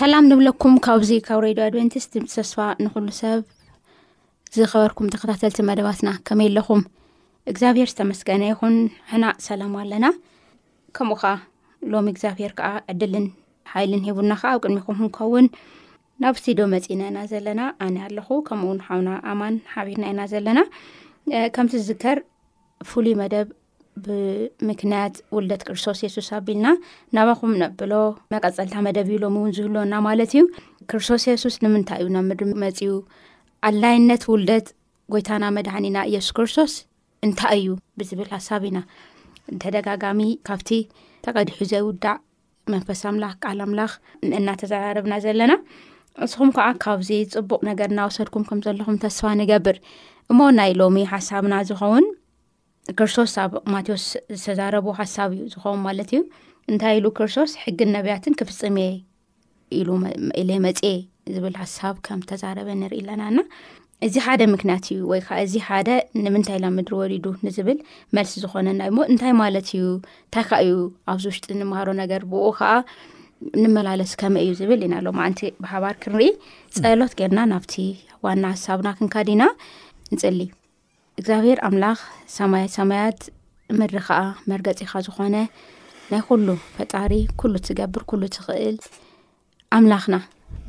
ሰላም ንብለኩም ካብዚ ካብ ሬድዮ ኣድቨንቲስት ድምፂ ተስፋ ንኩሉ ሰብ ዝኸበርኩም ተከታተልቲ መደባትና ከመይ ኣለኹም እግዚኣብሄር ዝተመስገነ ይኹን ሕና ሰላም ኣለና ከምኡካ ሎሚ እግዚኣብሄር ከዓ ዕድልን ሓይልን ሂቡና ከዓ ኣብ ቅድሚኩም ክንከውን ናብ ስቲዶ መፂና ኢና ዘለና ኣነ ኣለኹ ከምኡ ውን ሓውና ኣማን ሓቢርና ኢና ዘለና ከምቲ ዝዝከር ፍሉይ መደብ ብምክንያት ውልደት ክርስቶስ የሱስ ኣቢልና ናባኹም ነብሎ መቀፀልታ መደብ ዩ ሎሚ እውን ዝህልወና ማለት እዩ ክርስቶስ የሱስ ንምንታይ እዩ ናብ ምድሪ መፅኡ ኣድላይነት ውልደት ጎይታና መድሃኒና የሱስ ክርስቶስ እንታይ እዩ ብዝብል ሓሳብ ኢና ንተደጋጋሚ ካብቲ ተቀዲሑ ዘይውዳእ መንፈስ ኣምላኽ ቃል ኣምላኽ እናተዘራርብና ዘለና ንስኹም ከዓ ካብዚ ፅቡቅ ነገር እናወሰድኩም ከም ዘለኹም ተስፋ ንገብር እሞ ናይ ሎሚ ሓሳብና ዝኸውን ክርስቶስ ኣብ ማቴዎስ ዝተዛረቡ ሓሳብ እዩ ዝኸውን ማለት እዩ እንታይ ኢሉ ክርስቶስ ሕግን ነብያትን ክፍፅም እየ ኢሉ ኢለ መፅኤ ዝብል ሓሳብ ከም ተዛረበ ንርኢ ኣለና እና እዚ ሓደ ምክንያት እዩ ወይ ከዓ እዚ ሓደ ንምንታይ ናብ ምድሪ ወሪዱ ንዝብል መልሲ ዝኮነና እዩሞ እንታይ ማለት እዩ እንታይ ከዓ እዩ ኣብዚ ውሽጢ ንምሃሮ ነገር ብኡ ከዓ ንመላለስ ከመይ እዩ ዝብል ኢና ሎ ማዓንቲ ብሓባር ክንርኢ ፀሎት ገርና ናብቲ ዋና ሓሳብና ክንካዲና ንፅሊ እግዚኣብሔር ኣምላኽ ሰማያት ሰማያት ምድሪ ኸዓ መርገፂኻ ዝኾነ ናይ ኩሉ ፈጣሪ ኩሉ ትገብር ኩሉ ትኽእል ኣምላኽና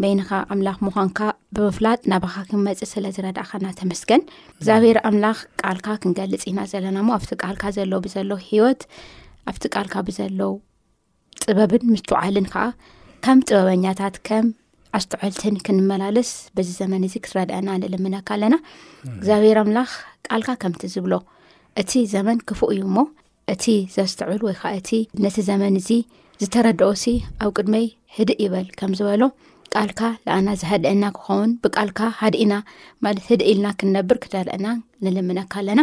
በይንኻ ኣምላኽ ምዃንካ ብምፍላጥ ናባኻ ክንመፅእ ስለ ዝረዳእኻና ተመስገን እግዚኣብሔር ኣምላኽ ቃልካ ክንገልፅ ኢና ዘለና ሞ ኣብቲ ቃልካ ዘለው ብዘለው ሂወት ኣብቲ ቃልካ ብዘለው ጥበብን ምስትውዓልን ከዓ ከም ጥበበኛታት ከም ኣስተውዐልትን ክንመላለስ በዚ ዘመን እዚ ክትረድአና ንልምነካ ኣለና እግዚኣብሔር ኣምላኽ ቃልካ ከምቲ ዝብሎ እቲ ዘመን ክፉእ እዩ እሞ እቲ ዘስተውዕል ወይ ከዓ እቲ ነቲ ዘመን እዚ ዝተረድኦ ሲ ኣብ ቅድመይ ህድእ ይበል ከም ዝበሎ ቃልካ ንኣና ዝሃድአና ክኸውን ብቃልካ ሃድእና ማለት ህደ ኢልና ክንነብር ክተርእና ንልምነካ ኣለና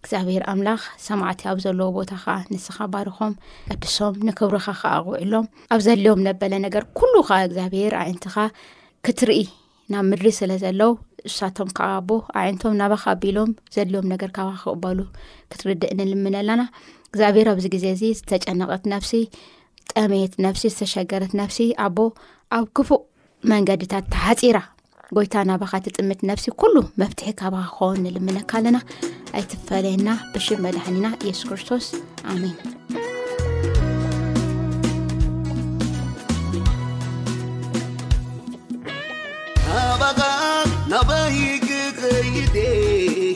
እግዚኣብሔር ኣምላኽ ሰማዕቲ ኣብ ዘለዎ ቦታ ኸዓ ንስኻ ባርኾም ኣድሶም ንክብርኻ ከዓ ኣውዕሎም ኣብ ዘልዎም ነበለ ነገር ኩሉ ከዓ እግዚኣብሔር ኣዒንትኻ ክትርኢ ናብ ምድሪ ስለ ዘለው እሳቶም ከዓ ኣቦ ኣዒንቶም ናባካ ኣቢሎም ዘድልዎም ነገር ካባ ክቕበሉ ክትርድእ ንልምነ ኣለና እግዚኣብሔር ኣብዚ ግዜ እዚ ዝተጨነቐት ነፍሲ ጠመየት ነፍሲ ዝተሸገረት ነፍሲ ኣቦ ኣብ ክፉእ መንገድታት ተሓፂራ ጎይታ ናባኻ ትጥምት ነፍሲ ኩሉ መፍትሒ ካባኻ ክኸውን ንልምነካ ኣለና ኣይትፈለየና ብሽብ መድሕኒና የሱስ ክርስቶስ ኣሜን ናበይክኸይደ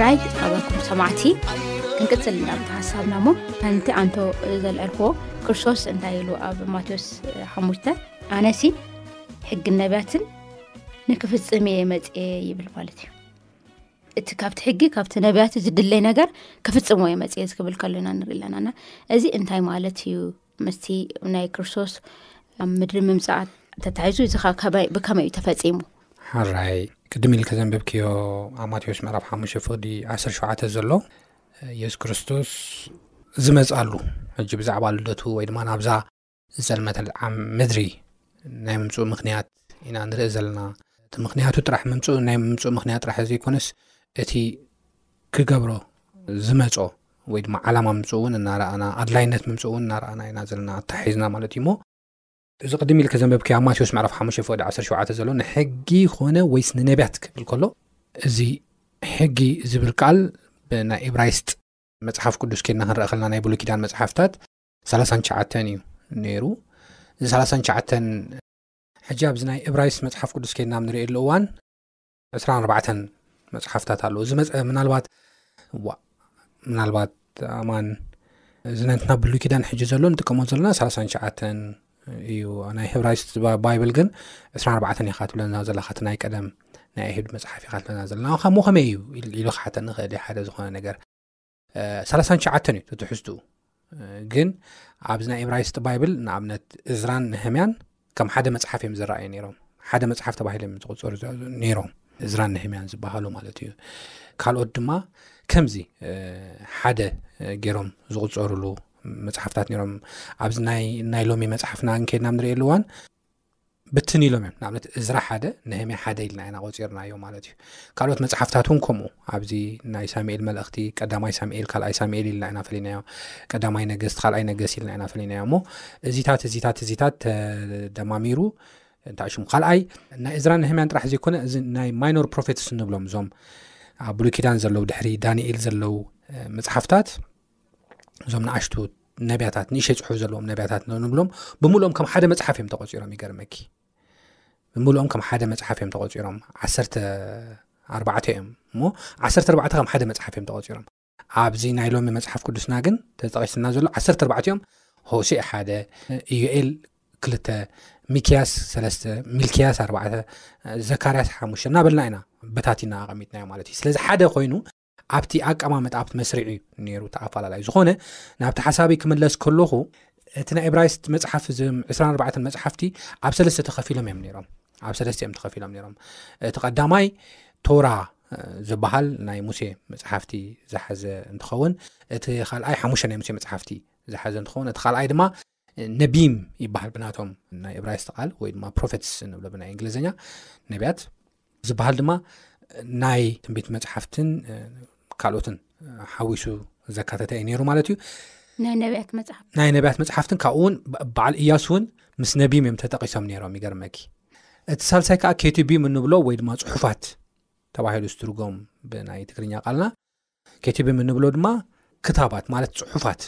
ራይት ኣባኩም ሰማዕቲ ክንቅፅል ናብ ሓሳብና እሞ ከምቲ ኣንቶ ዘልዐልክዎ ክርስቶስ እንታይ ኢሉ ኣብ ማቴዎስ ሓሙሽተ ኣነሲ ሕጊ ነብያትን ንክፍፅም እየ መፅ ይብል ማለት እዩ እቲ ካብቲ ሕጊ ካብቲ ነቢያት ዝድለይ ነገር ክፍፅም ወዮ መፅኤ ዝክብል ከሎና ንርኢ ኣለናና እዚ እንታይ ማለት እዩ ምስቲ ናይ ክርስቶስ ኣብ ምድሪ ምምፃኣት ተታሒዙ እዚ ብከመይ እዩ ተፈፂሙ ሓራይ ቅድሚ ኢልከ ዘንብብክዮ ኣብ ማቴዎስ ምዕራፍ ሓሙሽ ፍቅዲ ዓሰር ሸውዓተ ዘሎ የሱስ ክርስቶስ ዝመፅኣሉ ሕጂ ብዛዕባ ልደቱ ወይ ድማ ናብዛ ዝጸልመተል ምድሪ ናይ ምምፅኡ ምክንያት ኢና ንርኢ ዘለና እቲ ምክንያቱ ጥራሕ ምም ናይ ምምፅኡ ምክንያት ጥራሕ ዘይኮነስ እቲ ክገብሮ ዝመፆ ወይ ድማ ዓላማ ምምፅ እውን እናረኣና ኣድላይነት ምምፅ እውን እናረኣና ኢና ዘለና ኣታሒዝና ማለት እዩ ሞ እዚ ቅድሚ ኢልከ ዘንበብከያ ማቴዎስ ምዕራፍ ሓሙሽተ ፍቅዲ ዓሰርተ ሸውዓተ ዘሎ ንሕጊ ኮነ ወይስ ንነብያት ክብል ከሎ እዚ ሕጊ ዝብል ቃል ብናይ ኢብራይስጥ መፅሓፍ ቅዱስ ኬድና ክንረአ ከለና ናይ ብሉይ ኪዳን መፅሓፍታት ሰላሳን ሸዓተን እዩ ነይሩ እዚ ሰላሳን ሸዓተን ሕጂ ኣብዚ ናይ እብራይስ መፅሓፍ ቅዱስ ከድና ብ ንርእየሉ እዋን ዕስራ ኣርባዕተን መፅሓፍታት ኣለዉ እዚ መፀ ምናልባት ዋ ምናልባት ኣማን እዚ ነንትና ብሉ ኪዳን ሕጂ ዘሎ ንጥቀሞ ዘለና ሰላሳን ሸዓተን እዩ ናይ ህብራይስ ባይብል ግን ዕስራ ኣርባዕተን ኢካ ትብለና ዘለካቲ ናይ ቀደም ናይ ኣይሁድ መፅሓፍ ኢካ ትብለና ዘለና ከሞ ከመይ እዩ ኢሉ ክሓተኒ ክእል ሓደ ዝኮነ ነገር ሰላሳን ሸዓተን እዩ ትትሕዝትኡ ግን ኣብዚ ናይ ኤብራይስጢ ባይብል ንኣብነት እዝራን ንህምያን ከም ሓደ መፅሓፍ እዮም ዝረኣዩ ነይሮም ሓደ መፅሓፍ ተባሂሎ እዮም ዝቁፅሩ ነይሮም እዝራን ንህምያን ዝበሃሉ ማለት እዩ ካልኦት ድማ ከምዚ ሓደ ገይሮም ዝቁፀርሉ መፅሓፍታት ነይሮም ኣብዚ ናይ ሎሚ መፅሓፍና ንከድና ንሪእየኣሉዋን ብትን ኢሎም እዮም ንኣብነት እዝራ ሓደ ነህምያ ሓደ ኢልና ኢና ቆፂርናዮ ማለት እዩ ካልኦት መፅሓፍታት እውን ከምኡ ኣብዚ ናይ ሳሙኤል መልእኽቲ ቀዳማይ ሳሙኤል ካልኣይ ሳሙኤል ኢልና ኢና ፈለናዮ ቀዳማይ ነገስት ካልኣይ ነገስት ኢልና ኢና ፈለናዮ እሞ እዚታት እዚታት እዚታት ተደማሚሩ እንታይ ሽሙ ካልኣይ ናይ እዝራ ነህምያን ጥራሕ ዘይኮነ እዚ ናይ ማይኖር ፕሮፌትስ ንብሎም እዞም ኣብ ብሉይ ኪዳን ዘለው ድሕሪ ዳንኤል ዘለው መፅሓፍታት እዞም ንኣሽቱ ነብያታት ንእሸ ፅሑፍ ዘለዎም ነብያታት ንብሎም ብምሉኦም ከም ሓደ መፅሓፍ እዮም ተቆፂሮም ይገርመኪ ብምሉኦም ከም ሓደ መፅሓፍ እዮም ተቆፂሮም ዓሰርተ ኣርባዕተ እዮም እሞ ዓሰርተ ኣርባዕተ ከም ሓደ መፅሓፍ እዮም ተቆፂሮም ኣብዚ ናይ ሎሚ መፅሓፍ ቅዱስና ግን ተጠቂስና ዘሎ ዓሰርተ ኣርባዕተ እዮም ሆሴ ሓደ ኢዮኤል ክልተ ሚክያስ ሰለስተ ሚልክያስ ኣርባዕተ ዘካርያስ ሓሙሽተ እናበልና ኢና በታቲና ኣቐሚጥናዮ ማለት እዩ ስለዚ ሓደ ኮይኑ ኣብቲ ኣቀማመጥ ኣብቲ መስርዕ እዩ ነይሩ እቲ ኣፈላላይ ዝኾነ ናብቲ ሓሳብይ ክምለስ ከለኹ እቲ ናይ እብራይስት መፅሓፍ እዚ 24 መፅሓፍቲ ኣብ ሰለስተ ተኸፊሎም እዮም ነሮም ኣብ ሰለስተ እዮም ተኸፊሎም ነሮም እቲ ቀዳማይ ቶራ ዝበሃል ናይ ሙሴ መፅሓፍቲ ዝሓዘ እንትኸውን እቲ ካልኣይ ሓሙሽተ ናይ ሙሴ መፅሓፍቲ ዝሓዘ እንትኸውን እቲ ካልኣይ ድማ ነቢም ይበሃል ብናቶም ናይ እብራይስቲ ቃል ወይ ድማ ፕሮፌትስ ንብሎ ብናይ እንግሊዝኛ ነቢያት ዝበሃል ድማ ናይ ትንቢት መፅሓፍትን ካልኦትን ሓዊሱ ዘካተተ እዩ ነይሩ ማለት እዩ ናይ ነቢያት መፅሓፍትን ካብኡ እውን በዓል እያሱ እውን ምስ ነቢም እዮም ተጠቂሶም ነይሮም ይገርመኪ እቲ ሳልሳይ ከዓ ኬቲቢም እንብሎ ወይ ድማ ፅሑፋት ተባሂሉ ዝትርጎም ብናይ ትግርኛ ቃልና ኬቲብም እንብሎ ድማ ክታባት ማለት ፅሑፋት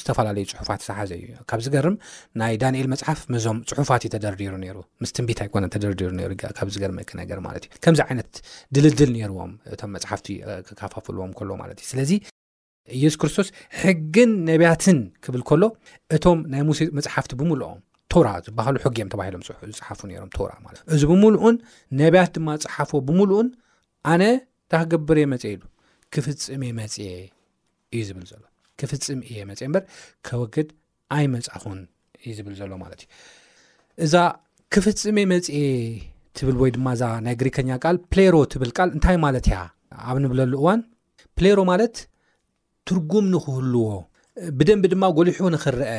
ዝተፈላለዩ ፅሑፋት ዝሓዘ እዩ ካብ ዝገርም ናይ ዳንኤል መፅሓፍ ምዞም ፅሑፋት እዩ ተደርዲሩ ነይሩ ምስ ትንቢት ኣይኮነ ተደርዲሩ ነይሩ ካብ ዝገርመኪ ነገር ማለት እዩ ከምዚ ዓይነት ድልድል ነይርዎም እቶም መፅሓፍቲ ክካፋፍልዎም ከሎ ማለት እዩ ስለዚ ኢየሱስ ክርስቶስ ሕግን ነቢያትን ክብል ከሎ እቶም ናይ ሙሴ መፅሓፍቲ ብምልኦም ቶራ ዝበሃሉ ሕጊ እዮም ተባሂሎም ዝፅሓፉ ነይሮም ቶራ ማለት እዚ ብምልኡን ነቢያት ድማ ፀሓፎ ብምልኡን ኣነ እንታይ ክገብር እየ መፅ ኢሉ ክፍፅም እየ መፅ እዩ ዝብል ዘሎ ክፍፅም እየ መፅ እምበር ከወግድ ኣይመፃኹን እዩ ዝብል ዘሎ ማለት እዩ እዛ ክፍፅም እየ መፅ ትብል ወይ ድማ እዛ ናይ ግሪከኛ ቃል ፕሌሮ ትብል ቃል እንታይ ማለት እያ ኣብ ንብለሉ እዋን ፕሌሮ ማለት ትርጉም ንክህልዎ ብደንቢ ድማ ጎሊሑ ንክረአ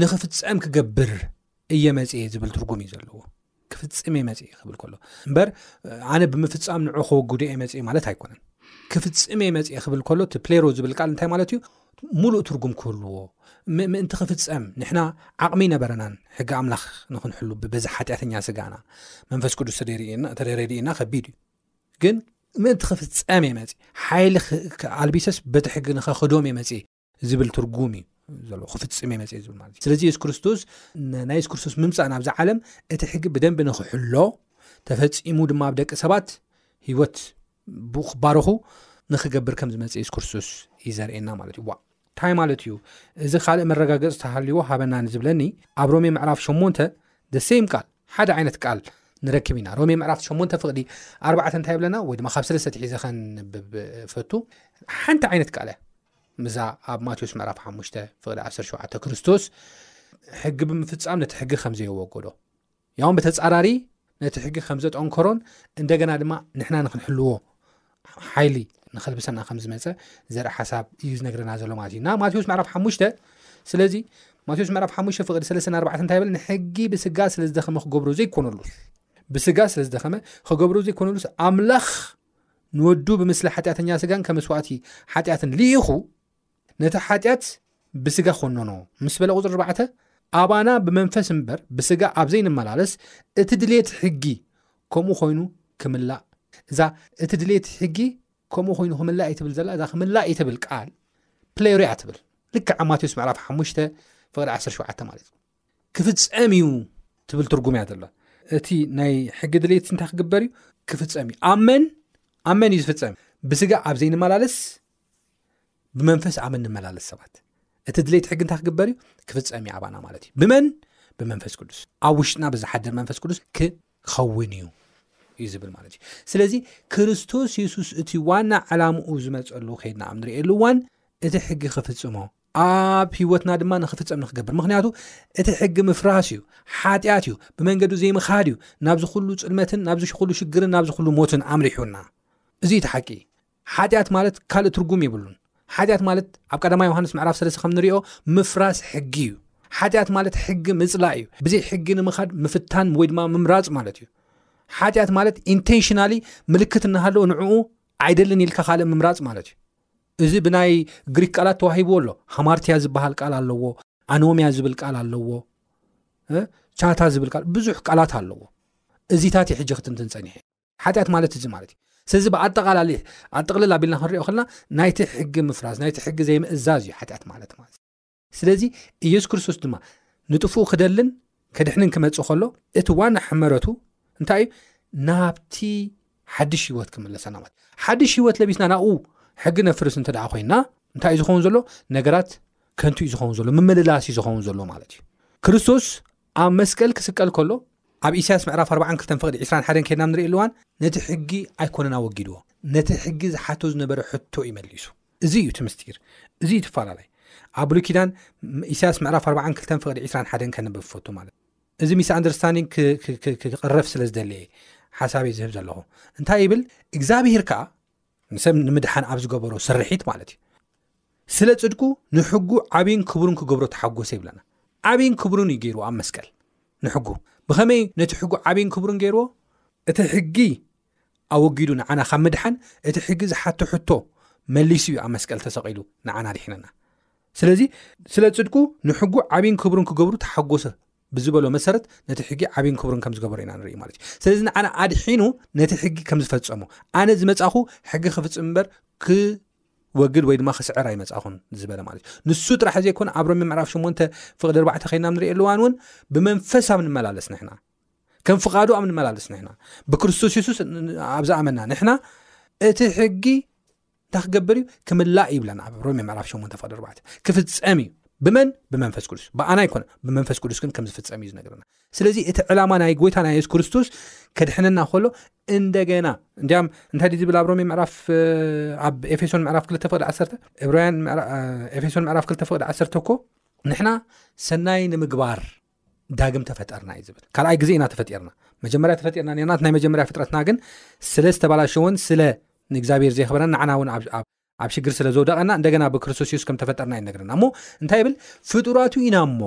ንክፍፀም ክገብር እየ መፅኤ ዝብል ትርጉም እዩ ዘለዎ ክፍፅም እየ መፅ ክብል ከሎ እምበር ኣነ ብምፍፃም ንዑ ክወግዶ እየ መፅ ማለት ኣይኮነን ክፍፅም እየ መፅ ክብል ከሎ እቲ ፕሌሮ ዝብል ቃል እንታይ ማለት እዩ ሙሉእ ትርጉም ክህልዎ ምእንቲ ክፍፀም ንሕና ዓቕሚ ነበረናን ሕጊ ኣምላኽ ንክንሕሉ ብበዚ ሓጢኣተኛ ስጋና መንፈስ ቅዱስ ተደረድእና ከቢድ እዩ ግን ምእንቲ ክፍፀም እየ መፅ ሓይሊ ኣልቢሰስ በቲ ሕጊ ንኸክዶም እየ መፅ ዝብል ትርጉም እዩ ዘሎ ክፍፅም እየ መፅ ዝብል ማለት እዩ ስለዚ የሱስ ክርስቶስ ናይ የሱስ ክርስቶስ ምምፃእ ናብዚ ዓለም እቲ ሕጊ ብደንቢ ንክሕሎ ተፈፂሙ ድማ ኣብ ደቂ ሰባት ሂወት ክባረኹ ንክገብር ከም ዝመፅ የሱስ ክርስቶስ እዩ ዘርእየና ማለት እዩ ታይ ማለት እዩ እዚ ካልእ መረጋገፂ ተሃልይዎ ሃበና ንዝብለኒ ኣብ ሮሜ ምዕራፍ ሸሞንተ the same ቃል ሓደ ዓይነት ቃል ንረክብ ኢና ሮሜ ምዕራፍ ሸሞንተ ፍቕዲ ኣርባዕተ እንታይ ይብለና ወይ ድማ ካብ ሰለስተ ትሒዘ ከንብብ ፈቱ ሓንቲ ዓይነት ቃል እያ ምዛ ኣብ ማቴዎስ ምዕራፍ ሓሙሽተ ፍቕዲ ዓሰርተ ሸውዓተ ክርስቶስ ሕጊ ብምፍፃም ነቲ ሕጊ ከም ዘየወገዶ ያውን ብተጻራሪ ነቲ ሕጊ ከም ዘጠንከሮን እንደገና ድማ ንሕና ንክንሕልዎ ሓይሊ ንኸልብሰና ከም ዝመፀ ዘርኢ ሓሳብ እዩ ዝነግረና ዘሎ ማለት እዩ ና ማቴዎስ ምዕራፍ ሓሙሽተ ስለዚ ማቴዎስ ምዕራፍ ሓሙሽተ ፍቅዲ ሰለስተን ኣርባዕተ እንታይ ይብል ንሕጊ ብስጋ ስለ ዝደኸመ ክገብሮ ዘይኮነሉስ ብስጋ ስለ ዝደኸመ ክገብሮ ዘይኮነሉስ ኣምላኽ ንወዱ ብምስሊ ሓጢኣተኛ ስጋን ከመስዋእቲ ሓጢኣትን ልኢኹ ነቲ ሓጢኣት ብስጋ ኮነኖ ምስ በለ ቁፅሪ ኣርባዕተ ኣባና ብመንፈስ እምበር ብስጋ ኣብ ዘይንመላለስ እቲ ድሌት ሕጊ ከምኡ ኮይኑ ክምላእ እዛ እቲ ድሌት ሕጊ ከምኡ ኮይኑ ክምላእ እትብል ዘላ እዛ ክምላእ እትብል ቃል ፕሌርያ ትብል ልክዕ ኣብ ማቴዎስ ምዕራፍ ሓሙሽተ ፍቅሪ 17 ማለት እዩ ክፍፀም እዩ ትብል ትርጉም እያ ዘላ እቲ ናይ ሕጊ ድሌት እንታይ ክግበር እዩ ክፍፀም እዩ ኣብ መን ኣብ መን እዩ ዝፍፀም ብስጋ ኣብ ዘይንመላለስ ብመንፈስ ኣመን ንመላለስ ሰባት እቲ ድሌይቲ ሕጊ እንታይ ክግበር እዩ ክፍፀም እዩ ኣባና ማለት እዩ ብመን ብመንፈስ ቅዱስ ኣብ ውሽጥና ብዝሓድር መንፈስ ቅዱስ ክኸውን እዩ እዩ ዝብል ማለት እዩ ስለዚ ክርስቶስ የሱስ እቲ ዋና ዕላምኡ ዝመፀሉ ከይድና ኣብ ንርእየሉ እዋን እቲ ሕጊ ክፍፅሞ ኣብ ሂወትና ድማ ንክፍፀም ንክገብር ምክንያቱ እቲ ሕጊ ምፍራስ እዩ ሓጢኣት እዩ ብመንገዱ ዘይምኻድ እዩ ናብዚ ኩሉ ፅልመትን ናብዚ ኩሉ ሽግርን ናብዚ ኩሉ ሞትን ኣምሪሑና እዚ እቲ ሓቂ ሓጢኣት ማለት ካልእ ትርጉም የብሉን። ሓጢኣት ማለት ኣብ ቀዳማ ዮሃንስ ምዕራፍ ሰለስተ ከም ንሪኦ ምፍራስ ሕጊ እዩ። ሓጢኣት ማለት ሕጊ ምጽላእ እዩ። ብዘይ ሕጊ ንምኻድ ምፍታን ወይ ድማ ምምራጽ ማለት እዩ። ሓጢኣት ማለት ኢንቴንሽናሊ ምልክት እናሃለዎ ንዕኡ ኣይደልን ኢልካ ካልእ ምምራጽ ማለት እዩ። እዚ ብናይ ግሪክ ቃላት ተዋሂብዎ ኣሎ ሃማርትያ ዝበሃል ቃል ኣለዎ ኣኖምያ ዝብል ቃል ኣለዎ ቻታ ዝብል ቃል ብዙሕ ቃላት ኣለዎ እዚታት ሕጂ ክትንትን ፀኒሐ ሓጢኣት ማለት እዚ ማለት እዩ ስለዚ ብኣጠቓላሊ ኣጠቕልል ኣቢልና ክንሪኦ ከለና ናይቲ ሕጊ ምፍራስ ናይቲ ሕጊ ዘይምእዛዝ እዩ ሓጢኣት ማለት ማለት ስለዚ ኢየሱስ ክርስቶስ ድማ ንጥፍኡ ክደልን ከድሕንን ክመፅእ ከሎ እቲ ዋና ሕመረቱ እንታይ እዩ ናብቲ ሓድሽ ህይወት ክምለሰና ማለት ሓድሽ ህይወት ለቢስና ናብኡ ሕጊ ነፍርስ እንተ ኮይና እንታይ እዩ ዝኸውን ዘሎ ነገራት ከንቲኡ ዝኸውን ዘሎ ምምልላስ እዩ ዝኸውን ዘሎ ማለት እዩ ክርስቶስ ኣብ መስቀል ክስቀል ከሎ ኣብ ኢሳያስ ምዕራፍ ኣርባዓን ክልተን ፍቕዲ ዕስራን ሓደን ከድና ንርእየሉ እዋን ነቲ ሕጊ ኣይኮነን ኣወጊድዎ ነቲ ሕጊ ዝሓቶ ዝነበረ ሕቶ እዩ መሊሱ እዚ እዩ እቲ ምስጢር እዚ እዩ ትፋላላይ ኣብ ብሉይ ኪዳን ኢሳያስ ምዕራፍ ኣርባዓን ክልተን ፍቕዲ ዕስራን ሓደን ከንብብ ፈቱ ማለት እዚ ሚስ ኣንደርስታንዲንግ ክቕረፍ ስለ ዝደለየ ሓሳበይ ዝህብ ዘለኹ እንታይ ይብል እግዚኣብሄር ከዓ ንሰብ ንምድሓን ኣብ ዝገበሮ ስርሒት ማለት እዩ ስለ ፅድቁ ንሕጉ ዓብይን ክብሩን ክገብሮ ተሓጎሰ ይብለና ዓብይን ክብሩን እዩ ገይርዎ ኣብ መስቀል ንሕጉ ብኸመይ ነቲ ሕጉ ዓብይን ክብሩን ገይርዎ እቲ ሕጊ ኣወጊዱ ንዓና ካብ ምድሓን እቲ ሕጊ ዝሓቶ ሕቶ መሊሱ እዩ ኣብ መስቀል ተሰቂሉ ንዓና ድሒነና ስለዚ ስለ ፅድቁ ንሕጉ ዓብይን ክብሩን ክገብሩ ተሓጎሰ ብዝበሎ መሰረት ነቲ ሕጊ ዓብይን ክብርን ከም ዝገበሮ ኢና ንርኢ ማለት እዩ ስለዚ ንዓና ኣድሒኑ ነቲ ሕጊ ከም ዝፈፀሞ ኣነ ዝመፃኹ ሕጊ ክፍፅም እምበር ክወግድ ወይ ድማ ክስዕር ኣይመፃኹን ዝበለ ማለት እዩ ንሱ ጥራሕ ዘይኮነ ኣብ ሮሜ ምዕራፍ 8 ፍቅዲ 4 ከይና ኣብ ንሪእየሉ እዋን እውን ብመንፈስ ኣብ ንመላለስ ንሕና ከም ፍቃዱ ኣብ ንመላለስ ንሕና ብክርስቶስ የሱስ ኣብ ዝኣመና ንሕና እቲ ሕጊ እንታይ ክገብር እዩ ክምላእ ይብለን ኣብ ሮሜ ምዕራፍ 8 ፍቅዲ 4 ክፍፀም እዩ ብመን ብመንፈስ ቅዱስ ብኣና ኣይኮነ ብመንፈስ ቅዱስ ግን ከም ዝፍፀም እዩ ዝነገርና ስለዚ እቲ ዕላማ ናይ ጎይታ ናይ የሱስ ክርስቶስ ከድሕነና ከሎ እንደገና እንዲያም እንታይ ዝብል ኣብ ሮሜ ምዕራፍ ኣብ ኤፌሶን ምዕራፍ 2 ፍቅዲ 1 ኤፌሶን ምዕራፍ 2 ፍቅዲ 1 እኮ ንሕና ሰናይ ንምግባር ዳግም ተፈጠርና እዩ ዝብል ካልኣይ ግዜ ኢና ተፈጢርና መጀመርያ ተፈጢርና ርና ናይ መጀመርያ ፍጥረትና ግን ስለ ዝተባላሸዎን ስለ ንእግዚኣብሔር ዘይክበረን ንዓና እውን ኣብ ሽግር ስለ ዘውደቐና እንደገና ብክርስቶስ ሱስ ከም ተፈጠርና እዩ ነግርና እሞ እንታይ ይብል ፍጡራቱ ኢና እሞ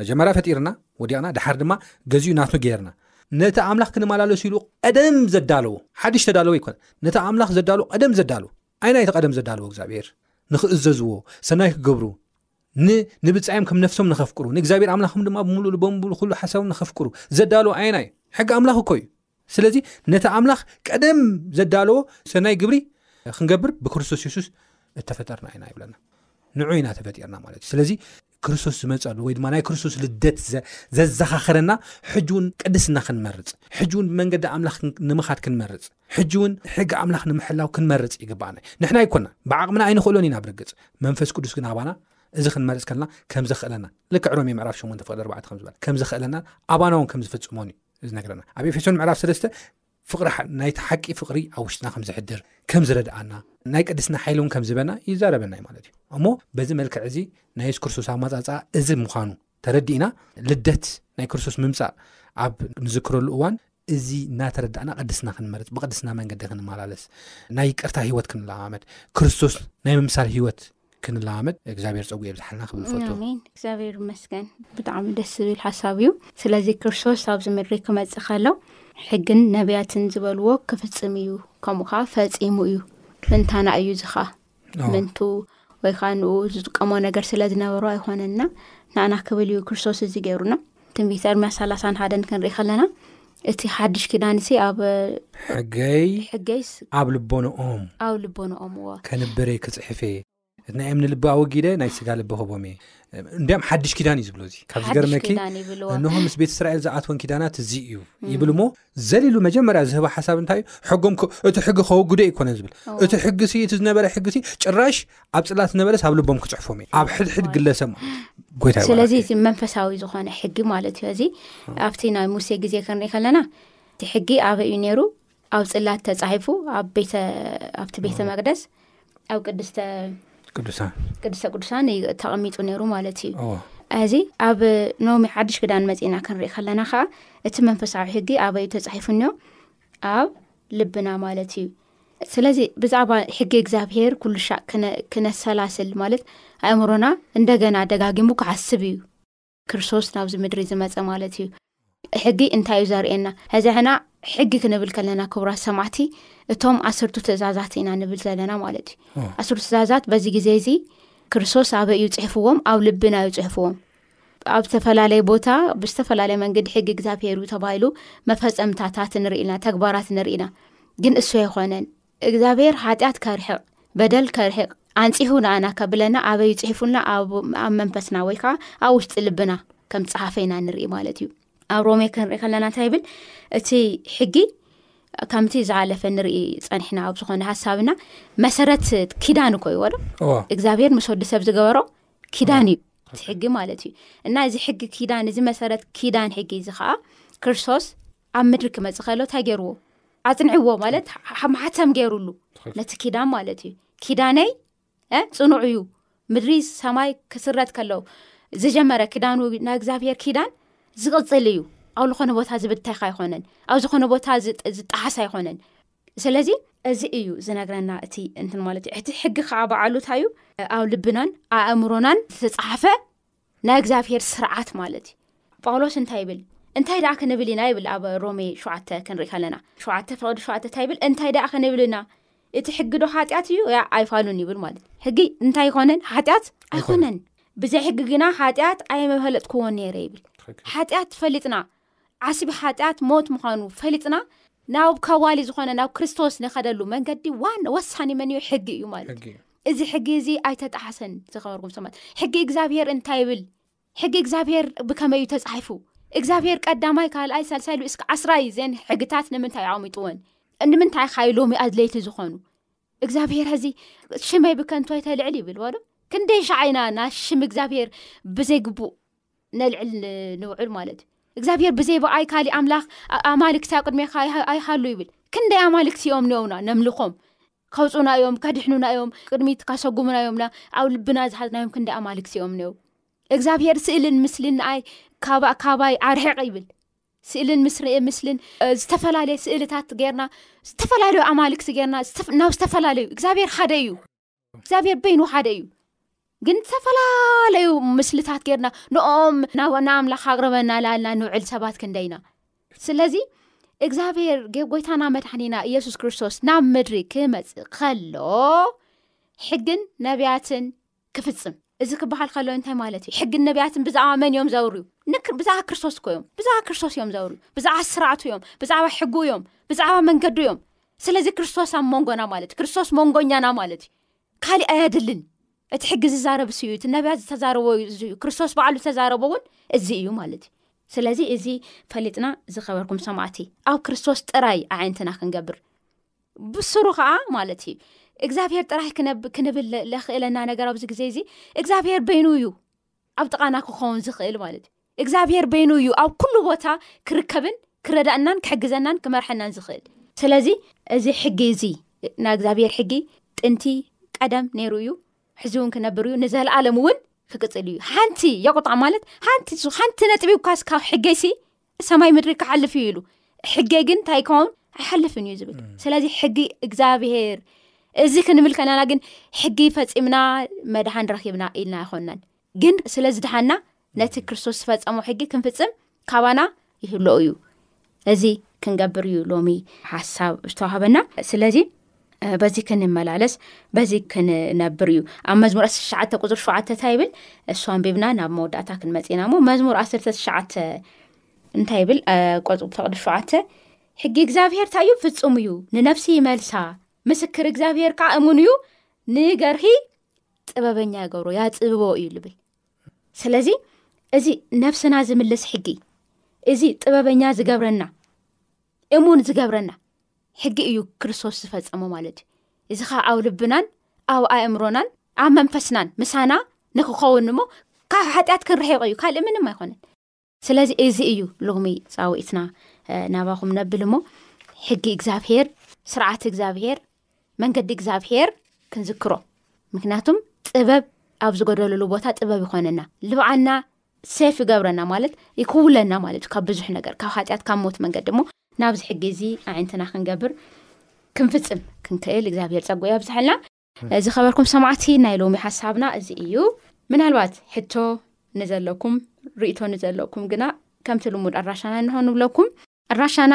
መጀመርያ ፈጢርና ወዲቕና ድሓር ድማ ገዚኡ ናት ገይርና ነቲ ኣምላኽ ክንመላለሱ ኢሉ ቀደም ዘዳለዎ ሓድሽ ተዳለዎ ይኮነ ነቲ ኣምላኽ ዘዳለ ቀደም ዘዳለ ኣይናይቲ ቀደም ዘዳለዎ እግዚኣብሔር ንክእዘዝዎ ሰናይ ክገብሩ ን ንብጻዮም ከም ነፍሶም ንኸፍቅሩ ንእግዚኣብሔር ኣምላኽም ድማ ብምሉእ ልቦም ብኩሉ ሓሳቦም ንኸፍቅሩ ዘዳለዎ ኣየናይ እዩ? ሕጊ ኣምላኽ እኮ እዩ። ስለዚ ነቲ ኣምላኽ ቀደም ዘዳለዎ ሰናይ ግብሪ ክንገብር ብክርስቶስ የሱስ እተፈጠርና ኢና ይብለና። ንዑ ኢና ተፈጢርና ማለት እዩ። ስለዚ ክርስቶስ ዝመፀሉ ወይ ድማ ናይ ክርስቶስ ልደት ዘዘኻኽረና ሕጂ እውን ቅድስና ክንመርፅ ሕጂ እውን ብመንገዲ ኣምላኽ ንምኻድ ክንመርፅ ሕጂ እውን ሕጊ ኣምላኽ ንምሕላው ክንመርፅ ይግብኣና ንሕና ኣይኮና ብዓቕምና ኣይንኽእሎን ኢና ብርግፅ መንፈስ ቅዱስ ግን ኣባና እዚ ክንመርፅ ከለና ከም ዘኽእለና ልክዕ ሮሜ ምዕራፍ 8 ፍቅዲ 4 ከም ዝበለ ከም ዘኽእለና ኣባና እውን ከም ዝፍፅሞን እዩ እዚ ነገረና ኣብ ኤፌሶን ምዕራፍ ሰለስተ ፍቅሪ ናይቲ ሓቂ ፍቅሪ ኣብ ውሽጥና ከም ዝሕድር ከም ዝረድኣና ናይ ቅድስና ሓይሊ እውን ከም ዝበና ይዛረበና እዩ ማለት እዩ እሞ በዚ መልክዕ እዚ ናይ የሱስ ክርስቶስ ኣማፃፃ እዚ ምዃኑ ተረዲእና ልደት ናይ ክርስቶስ ምምፃእ ኣብ ንዝክረሉ እዋን እዚ እናተረዳእና ቅድስና ክንመርፅ ብቅድስና መንገዲ ክንመላለስ ናይ ይቅርታ ሂወት ክንለማመድ ክርስቶስ ናይ ምምሳል ሂወት ክንለማመድ እግዚኣብሔር ፀጉ የብዝሓልና ክብል ፈልቶ ኣሜን እግዚኣብሔር ይመስገን ብጣዕሚ ደስ ዝብል ሓሳብ እዩ ስለዚ ክርስቶስ ኣብዚ ምድሪ ክመፅእ ከሎ ሕግን ነቢያትን ዝበልዎ ክፍፅም እዩ ከምኡ ከዓ ፈፂሙ እዩ እንታና እዩ እዚ ከዓ ምንቱ ወይ ከዓ ንኡ ዝጥቀሞ ነገር ስለ ዝነበሩ ኣይኮነና ንኣና ክብል እዩ ክርስቶስ እዚ ገይሩና ትንቢተ እርምያ ሰላሳን ሓደን ክንርኢ ከለና እቲ ሓድሽ ኪዳን ሲ ኣብ ሕገይ ሕገይስ ኣብ ልቦንኦም ኣብ ልቦንኦም እዎ ከንብረ ክፅሕፍ እየ እቲ ናይ እምኒ ልቢ ኣወጊደ ናይ ስጋ ልቢ ክቦም እየ እንዲም ሓድሽ ኪዳን እዩ ዝብሎ እዚ ካብ ዝገርመኪ እንሆ ምስ ቤት እስራኤል ዝኣትወን ኪዳናት እዚ እዩ ይብል እሞ ዘሊሉ መጀመርያ ዝህባ ሓሳብ እንታይ እዩ ሕጎም እቲ ሕጊ ከወግዶ ኣይኮነን ዝብል እቲ ሕጊ ሲ እቲ ዝነበረ ሕጊ ሲ ጭራሽ ኣብ ፅላት ዝነበረስ ኣብ ልቦም ክፅሕፎም እዩ ኣብ ሕድሕድ ግለሰብ ጎይታ ስለዚ እዚ መንፈሳዊ ዝኾነ ሕጊ ማለት እዩ እዚ ኣብቲ ናይ ሙሴ ግዜ ክንሪኢ ከለና እቲ ሕጊ ኣበይ እዩ ነይሩ ኣብ ፅላት ተፃሒፉ ኣብቲ ቤተ መቅደስ ኣብ ቅድስተ ቅዱሰ ቅዱሳን እዩ ተቐሚጡ ነይሩ ማለት እዩ እዚ ኣብ ኖሚ ሓድሽ ክዳን መፂእና ክንሪኢ ከለና ከዓ እቲ መንፈሳዊ ሕጊ ኣበዩ ተፃሒፉኒዮ ኣብ ልብና ማለት እዩ ስለዚ ብዛዕባ ሕጊ እግዚኣብሄር ኩሉሻእ ክነሰላስል ማለት ኣእምሮና እንደገና ደጋጊሙ ክሓስብ እዩ ክርስቶስ ናብዚ ምድሪ ዝመፀ ማለት እዩ ሕጊ እንታይ እዩ ዘርእየና ሕዚ ሕና ሕጊ ክንብል ከለና ክብራት ሰማዕቲ እቶም ኣስርቱ ትእዛዛት ኢና ንብል ዘለና ማለት እዩ ኣስርቱ ትእዛዛት በዚ ግዜ እዚ ክርስቶስ ኣበ እዩ ፅሕፍዎም ኣብ ልብና እዩ ፅሕፍዎም ኣብ ዝተፈላለየ ቦታ ብዝተፈላለየ መንገዲ ሕጊ እግዚኣብሄር እዩ ተባሂሉ መፈፀምታታት ንርኢና ተግባራት ንርኢና ግን እሱ ኣይኮነን እግዚኣብሔር ሓጢኣት ከርሕቕ በደል ከርሕቕ ኣንጺሁ ንኣና ከብለና ኣበዩ ጽሒፉልና ኣብ መንፈስና ወይ ከዓ ኣብ ውሽጢ ልብና ከም ዝፀሓፈ ኢና ንርኢ ማለት እዩ ኣብ ሮሜ ክንርኢ ከለና እንታይ ይብል እቲ ሕጊ ከምቲ ዝሓለፈ ንርኢ ፀኒሕና ኣብ ዝኾነ ሃሳብና መሰረት ኪዳን እኮ ይዎዶ እግዚኣብሄር ምስ ወዲ ሰብ ዝገበሮ ኪዳን እዩ እቲ ሕጊ ማለት እዩ እና እዚ ሕጊ ኪዳን እዚ መሰረት ኪዳን ሕጊ እዚ ከዓ ክርስቶስ ኣብ ምድሪ ክመፅ ከሎ እንታይ ገይርዎ ኣፅንዕዎ ማለት ሓማሓተም ገይሩሉ ነቲ ኪዳን ማለት እዩ ኪዳነይ ፅኑዑ እዩ ምድሪ ሰማይ ክስረት ከለዉ ዝጀመረ ኪዳን ናይ እግዚኣብሄር ኪዳን ዝቕፅል እዩ ኣብ ዝኾነ ቦታ ዝብተካ ኣይኮነን ኣብ ዝኾነ ቦታ ዝጠሓስ ኣይኮነን ስለዚ እዚ እዩ ዝነግረና እቲ እንትን ማለት እዩ እቲ ሕጊ ከዓ በዓሉታ እዩ ኣብ ልብናን ኣእምሮናን ዝተፃሓፈ ናይ እግዚኣብሄር ስርዓት ማለት እዩ ጳውሎስ እንታይ ይብል እንታይ ደኣ ክንብል ኢና ይብል ኣብ ሮሜ ሸተ ክንርኢ ከለና ሸተ ፍቅዲ ሸ እንታይ ይብል እንታይ ደኣ ክንብል ኢና እቲ ሕጊ ዶ ሓጢኣት እዩ ያ ኣይፋሉን ይብል ማለት እዩ ሕጊ እንታይ ይኮነን ሓጢኣት ኣይኮነን ብዘይ ሕጊ ግና ሓጢኣት ኣየመፈለጥክዎን ነይረ ይብል ሓጢኣት ፈሊጥና ዓስቢ ሓጢኣት ሞት ምዃኑ ፈሊጥና ናብ ካዋሊ ዝኾነ ናብ ክርስቶስ ንኸደሉ መንገዲ ዋን ወሳኒ መን እዩ ሕጊ እዩ ማለት እዩ እዚ ሕጊ እዚ ኣይተጣሓሰን ዝኸበርኩም ሰማት ሕጊ እግዚኣብሄር እንታይ ይብል ሕጊ እግዚኣብሄር ብከመይ እዩ ተፃሒፉ እግዚኣብሄር ቀዳማይ ካልኣይ ሳልሳይ ሉ እስኪ ዓስራ ዩ ዘን ሕግታት ንምንታይ ይኣሚጥወን ንምንታይ ካይ ሎሚ ኣድለይቲ ዝኾኑ እግዚኣብሄር ዚ ሽመይ ብከንቶ ይተልዕል ይብል ወዶ ክንደይ ሻዓይና ና ሽም እግዚኣብሄር ብዘይግቡእ ነልዕል ንውዕል ማለት እዩ እግዚኣብሄር ብዘይ ብኣይ ካሊእ ኣምላኽ ኣማልክቲ ኣብ ቅድሜካ ኣይሃሉ ይብል ክንደይ ኣማልክቲ እዮም ኒኦምና ነምልኾም ከውፁና እዮም ከድሕኑና እዮም ቅድሚት ካሰጉሙና እዮምና ኣብ ልብና ዝሓዝናዮም ክንደይ ኣማልክቲ እዮም ኒው እግዚኣብሄር ስእልን ምስልን ንኣይ ካባይ ኣርሕቕ ይብል ስእልን ምስልን ዝተፈላለየ ስእልታት ገርና ዝተፈላለዩ ኣማልክቲ ገርና ናብ ዝተፈላለዩ እግዚኣብሄር ሓደ እዩ እግዚኣብሔር በይኑ ሓደ እዩ ግን ዝተፈላለዩ ምስልታት ገርና ንኦም ናኣምላኽ ኣቅርበና ላልና ንውዕል ሰባት ክንደይና ስለዚ እግዚኣብሔር ጎይታና መድሓኒና ኢየሱስ ክርስቶስ ናብ ምድሪ ክመፅእ ከሎ ሕግን ነብያትን ክፍፅም እዚ ክበሃል ከሎ እንታይ ማለት እዩ ሕግን ነብያትን ብዛዕባ መን እዮም ዘውርዩ ብዛዕባ ክርስቶስ ኮእዮም ብዛዕባ ክርስቶስ እዮም ዘውርዩ ብዛዕባ ስርዓቱ እዮም ብዛዕባ ሕጉ እዮም ብዛዕባ መንገዱ እዮም ስለዚ ክርስቶስ ኣብ መንጎና ማለት እዩ ክርስቶስ መንጎኛና ማለት እዩ ካሊእ ኣየድልን እቲ ሕጊ ዝዛረብ ስ እዩ እቲ ነብያት ዝተዛረቦ እእዩ ክርስቶስ በዕሉ ዝተዛረቦ እውን እዚ እዩ ማለት እዩ ስለዚ እዚ ፈሊጥና ዝኸበርኩም ሰማዕቲ ኣብ ክርስቶስ ጥራይ ኣዒንትና ክንገብር ብስሩ ከዓ ማለት እዩ እግዚኣብሄር ጥራይ ክንብል ለክእለና ነገር ኣብዚ ግዜ እዚ እግዚኣብሄር በይኑ እዩ ኣብ ጥቓና ክኸውን ዝኽእል ማለት እዩ እግዚኣብሄር በይኑ እዩ ኣብ ኩሉ ቦታ ክርከብን ክረዳእናን ክሕግዘናን ክመርሐናን ዝኽእል ስለዚ እዚ ሕጊ እዚ ናይ እግዚኣብሄር ሕጊ ጥንቲ ቀደም ነይሩ እዩ ሕዚ እውን ክነብር እዩ ንዘለኣለም እውን ክቅፅል እዩ ሓንቲ የቁጣዕ ማለት ሓንቲ ሓንቲ ነጥቢ ኳስ ካብ ሕገይሲ ሰማይ ምድሪ ክሓልፍ እዩ ኢሉ ሕገ ግን እንታይ ከውን ኣይሓልፍን እዩ ዝብል ስለዚ ሕጊ እግዚኣብሄር እዚ ክንብል ከለና ግን ሕጊ ፈፂምና መድሃን ረኪብና ኢልና ኣይኮናን ግን ስለዝድሃና ነቲ ክርስቶስ ዝፈፀሙ ሕጊ ክንፍፅም ካባና ይህልኦ እዩ እዚ ክንገብር እዩ ሎሚ ሓሳብ ዝተዋህበና ስለዚ በዚ ክንመላለስ በዚ ክንነብር እዩ ኣብ መዝሙር 1ሸ ቁፅሪ ሸተ እንታይ ይብል እሱ ኣንቢብና ናብ መወዳእታ ክንመፅና እሞ መዝሙር 1ሸ እንታይ ይብል ቆፅፍቅዲ ሸተ ሕጊ እግዚኣብሄር እንታይ እዩ ፍፁም እዩ ንነፍሲ ይመልሳ ምስክር እግዚኣብሄር ከዓ እሙን እዩ ንገርሂ ጥበበኛ ይገብሮ ያፅብቦ እዩ ልብል ስለዚ እዚ ነፍስና ዝምልስ ሕጊ እዚ ጥበበኛ ዝገብረና እሙን ዝገብረና ሕጊ እዩ ክርስቶስ ዝፈፀሞ ማለት እዩ እዚ ኸ ኣብ ልብናን ኣብ ኣእምሮናን ኣብ መንፈስናን ምሳና ንክኸውን እሞ ካብ ሓጢኣት ክንርሕቕ እዩ ካልእ ምንም ኣይኮነን ስለዚ እዚ እዩ ሎሚ ፃውዒትና ናባኹም ነብል እሞ ሕጊ እግዚኣብሄር ስርዓት እግዚኣብሄር መንገዲ እግዚኣብሄር ክንዝክሮ ምክንያቱም ጥበብ ኣብ ዝገደልሉ ቦታ ጥበብ ይኾነና ልብዓና ሴፍ ይገብረና ማለት ይክውለና ማለት እዩ ካብ ብዙሕ ነገር ካብ ሓጢኣት ካብ ሞት መንገዲ እሞ ናብዚ ሕጊ እዚ ኣዒንትና ክንገብር ክንፍፅም ክንክእል እግዚኣብሔር ፀጉ ኣብዝሐልና ዝኸበርኩም ሰማዕቲ ናይ ሎሚ ሓሳብና እዚ እዩ ምናልባት ሕቶ ንዘለኩም ርእቶ ንዘለኩም ግና ከምቲ ልሙድ ኣድራሻና እንሆ ንብለኩም ኣድራሻና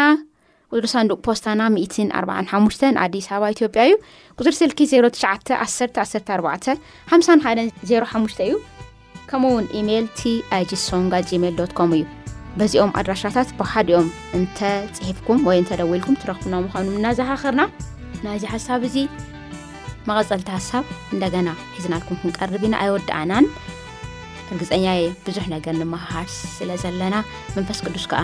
ቁፅሪ ሳንዱቅ ፖስታና ሚእትን ኣርባዓን ሓሙሽተን ኣዲስ ኣበባ ኢትዮጵያ እዩ ቁፅሪ ስልኪ 09 10 14 ሓምሳን ሓደን 05 እዩ ከምኡ ውን ኢሜይል ቲ ኣይጂ ሶንግ ኣት ጂሜል ዶት ኮም እዩ በዚኦም ኣድራሻታት ብሓዲኦም እንተ ፅሒፍኩም ወይ እንተደዊልኩም ትረኽቡና ምዃኑ እናዘኻኸርና ናይዚ ሓሳብ እዚ መቐፀልቲ ሓሳብ እንደገና ሒዝናልኩም ክንቀርብ ኢና ኣይወዳእናን እርግፀኛ እየ ብዙሕ ነገር ንምሃሃር ስለ ዘለና መንፈስ ቅዱስ ከዓ